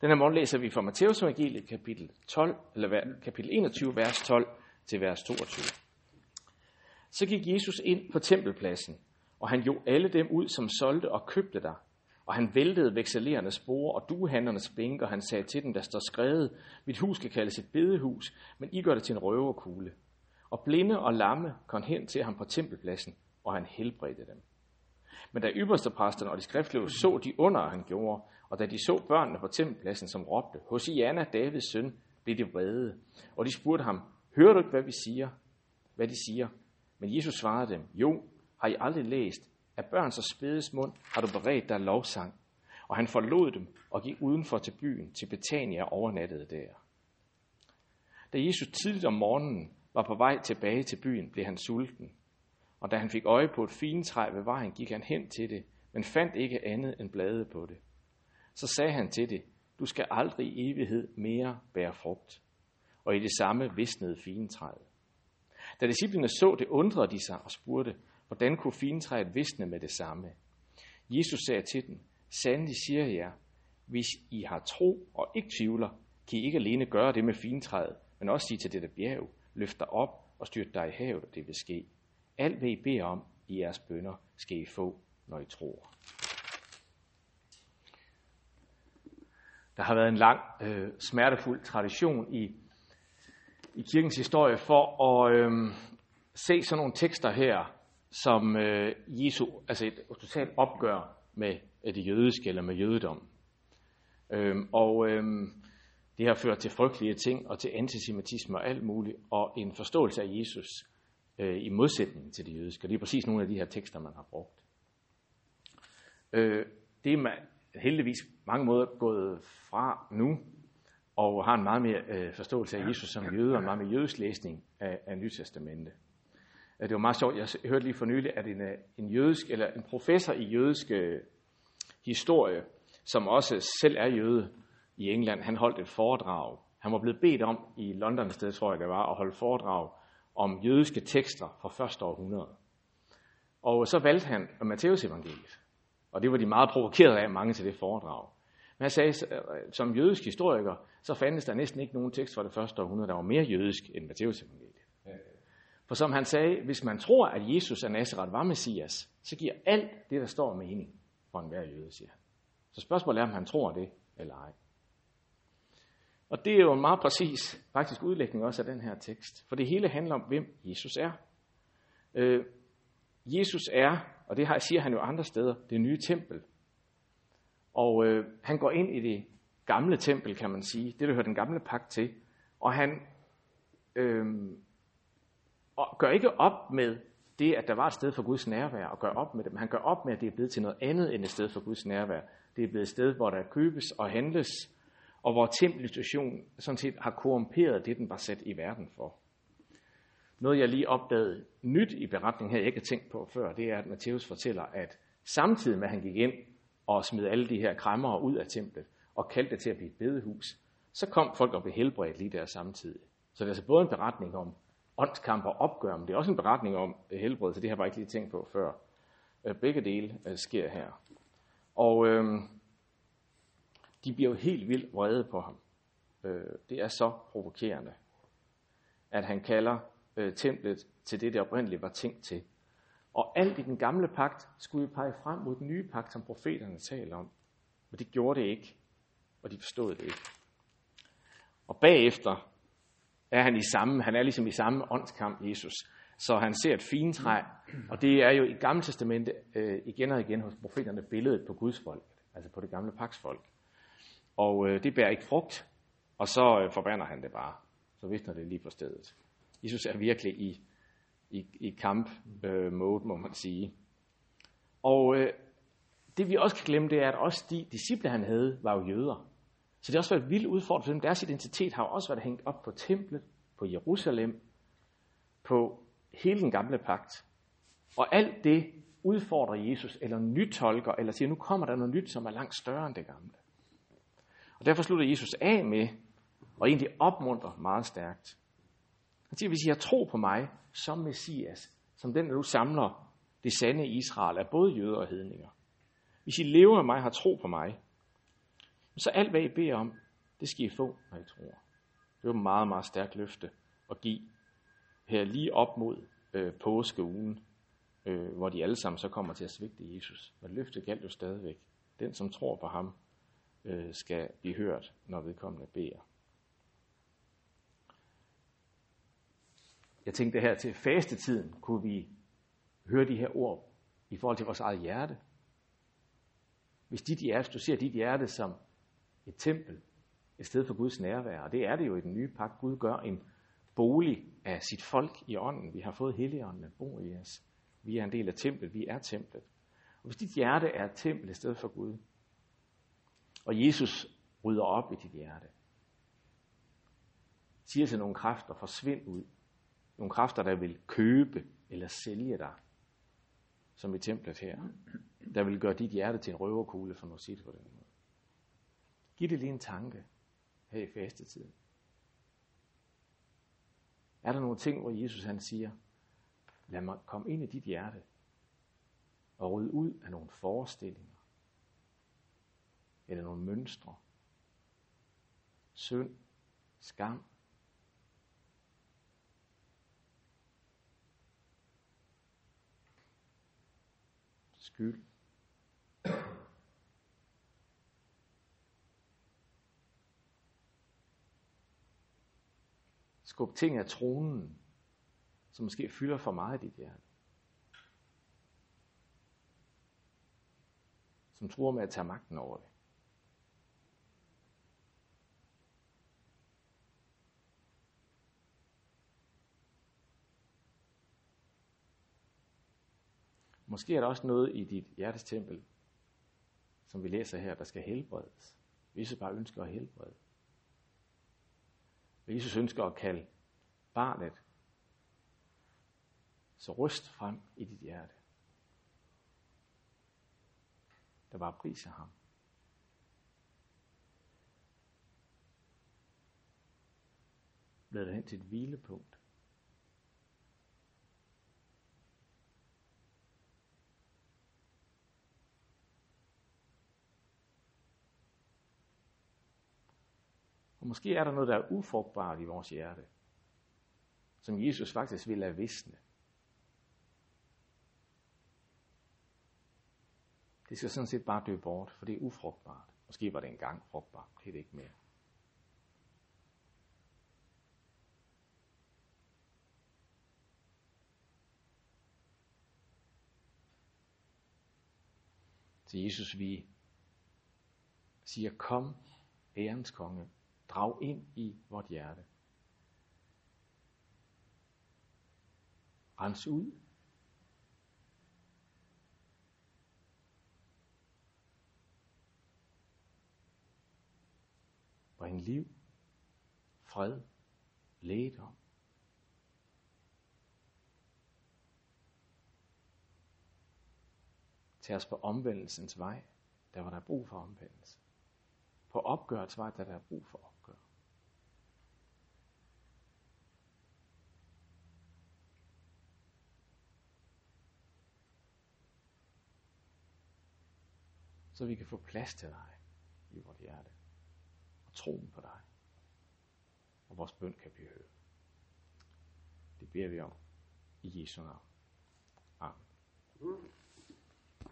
Den her morgen læser vi fra Matteus evangeliet kapitel, 12, eller kapitel 21, vers 12 til vers 22. Så gik Jesus ind på tempelpladsen, og han jo alle dem ud, som solgte og købte der. Og han væltede vekselerende spore og duehandlernes bænke, og han sagde til dem, der står skrevet, mit hus skal kaldes et bedehus, men I gør det til en røverkugle. Og blinde og lamme kom hen til ham på tempelpladsen, og han helbredte dem. Men da ypperstepræsterne og de skriftlige så de under, han gjorde, og da de så børnene på tempelpladsen, som råbte, Hosianna, Davids søn, blev de vrede. Og de spurgte ham, hører du ikke, hvad vi siger? Hvad de siger? Men Jesus svarede dem, jo, har I aldrig læst, at børn så spædes mund har du beredt dig lovsang. Og han forlod dem og gik udenfor til byen, til Betania og overnattede der. Da Jesus tidligt om morgenen var på vej tilbage til byen, blev han sulten. Og da han fik øje på et fint træ ved vejen, gik han hen til det, men fandt ikke andet end blade på det. Så sagde han til det, du skal aldrig i evighed mere bære frugt. Og i det samme visnede fintræet. Da disciplene så det, undrede de sig og spurgte, hvordan kunne fintræet visne med det samme? Jesus sagde til dem, sandelig siger jeg, hvis I har tro og ikke tvivler, kan I ikke alene gøre det med fintræet, men også sige til dette bjerg, løft dig op og styrt dig i havet, og det vil ske. Alt hvad I beder om i jeres bønder, skal I få, når I tror. Der har været en lang, øh, smertefuld tradition i, i kirkens historie for at øh, se sådan nogle tekster her, som øh, Jesu, altså et totalt opgør med det jødiske eller med jødedom. Øh, og øh, det har ført til frygtelige ting og til antisemitisme og alt muligt, og en forståelse af Jesus øh, i modsætning til det jødiske. Og det er præcis nogle af de her tekster, man har brugt. Øh, det man heldigvis mange måder gået fra nu, og har en meget mere øh, forståelse af Jesus som jøde, og en meget mere jødisk læsning af, af Nytestamentet. Det var meget sjovt, jeg hørte lige for nylig, at en, øh, en jødisk, eller en professor i jødisk øh, historie, som også selv er jøde i England, han holdt et foredrag. Han var blevet bedt om i London sted, tror jeg det var, at holde foredrag om jødiske tekster fra første århundrede. Og så valgte han Matteus evangeliet. Og det var de meget provokeret af, mange til det foredrag. Men han sagde, øh, som jødisk historiker, så fandtes der næsten ikke nogen tekst fra det første århundrede, der var mere jødisk end Matteus evangeliet. For som han sagde, hvis man tror, at Jesus af Nazareth var Messias, så giver alt det, der står mening for enhver jøde, siger han. Så spørgsmålet er, om han tror det eller ej. Og det er jo en meget præcis faktisk udlægning også af den her tekst. For det hele handler om, hvem Jesus er. Øh, Jesus er, og det siger han jo andre steder, det nye tempel. Og øh, han går ind i det gamle tempel, kan man sige. Det, der hører den gamle pagt til. Og han øh, og gør ikke op med det, at der var et sted for Guds nærvær, og gør op med det. Men han gør op med, at det er blevet til noget andet end et sted for Guds nærvær. Det er blevet et sted, hvor der købes og handles, og hvor tempelinstitutionen sådan set har korrumperet det, den var sat i verden for. Noget, jeg lige opdagede nyt i beretningen her, jeg ikke har tænkt på før, det er, at Matthæus fortæller, at samtidig med, at han gik ind og smed alle de her kræmmere ud af templet, og kaldte det til at blive et bedehus, så kom folk og blev helbredt lige der samtidig. Så det er altså både en beretning om åndskamp og opgør, men det er også en beretning om helbred, så det har jeg bare ikke lige tænkt på før. Øh, begge dele øh, sker her. Og øhm, de bliver jo helt vildt vrede på ham. Øh, det er så provokerende, at han kalder øh, templet til det, det oprindeligt var tænkt til. Og alt i den gamle pagt skulle pege frem mod den nye pagt, som profeterne taler om. Men det gjorde det ikke, og de forstod det ikke. Og bagefter er han i samme, han er ligesom i samme åndskamp, Jesus. Så han ser et fint træ, og det er jo i Gamle Testamente øh, igen og igen hos profeterne billedet på Guds folk, altså på det gamle paksfolk. Og øh, det bærer ikke frugt, og så øh, forbander han det bare. Så visner det lige på stedet. Jesus er virkelig i, i, i kamp-mode, øh, må man sige. Og øh, det vi også kan glemme, det er, at også de disciple, han havde, var jo jøder. Så det har også været vildt udfordring for dem. Deres identitet har også været hængt op på templet, på Jerusalem, på hele den gamle pagt. Og alt det udfordrer Jesus, eller nytolker, eller siger, nu kommer der noget nyt, som er langt større end det gamle. Og derfor slutter Jesus af med, og egentlig opmuntrer meget stærkt. Han siger, hvis I har tro på mig som Messias, som den, der nu samler det sande Israel af både jøder og hedninger. Hvis I lever af mig, har tro på mig, Så alt, hvad I beder om, det skal I få, når I tror. Det var et meget, meget stærkt løfte at give her lige op mod øh, påskeugen, øh, hvor de alle sammen så kommer til at svigte Jesus. Men løftet galt jo stadigvæk. Den, som tror på ham, øh, skal blive hørt, når vedkommende beder. Jeg tænkte her til fastetiden, kunne vi høre de her ord i forhold til vores eget hjerte. Hvis dit hjerte, du ser dit hjerte som et tempel, et sted for Guds nærvær, og det er det jo i den nye pagt. Gud gør en bolig af sit folk i ånden. Vi har fået Helligånden at bo i os. Vi er en del af templet, vi er templet. Og hvis dit hjerte er et tempel et sted for Gud, og Jesus rydder op i dit hjerte, siger til nogle kræfter, forsvind ud. Nogle kræfter, der vil købe eller sælge dig, som i templet her. Der vil gøre dit hjerte til en røverkugle, for nu at sige det på den måde. Giv det lige en tanke her i fastetiden. Er der nogle ting, hvor Jesus han siger, lad mig komme ind i dit hjerte og rydde ud af nogle forestillinger eller nogle mønstre, synd, skam, skyld, Skub ting af tronen, som måske fylder for meget i dit hjerte. Som tror med at tage magten over det. Måske er der også noget i dit hjertes tempel, som vi læser her, der skal helbredes. Jesus bare ønsker at helbrede. Og Jesus ønsker at kalde barnet så ryst frem i dit hjerte. Der var pris af ham. Lad det hen til et hvilepunkt. Og måske er der noget, der er ufrugtbart i vores hjerte, som Jesus faktisk vil lade visne. Det skal sådan set bare dø bort, for det er ufrugtbart. Måske var det engang frugtbart, det er det ikke mere. Så Jesus vi siger, kom, ærens konge, Drag ind i vort hjerte. Rens ud. Bring liv, fred, lægedom. Tag os på omvendelsens vej, der var der brug for omvendelse. På opgørets vej, der der er brug for så vi kan få plads til dig i vores hjerte, og troen på dig, og vores bøn kan blive hørt. Det beder vi om i Jesu navn. Amen. Mm.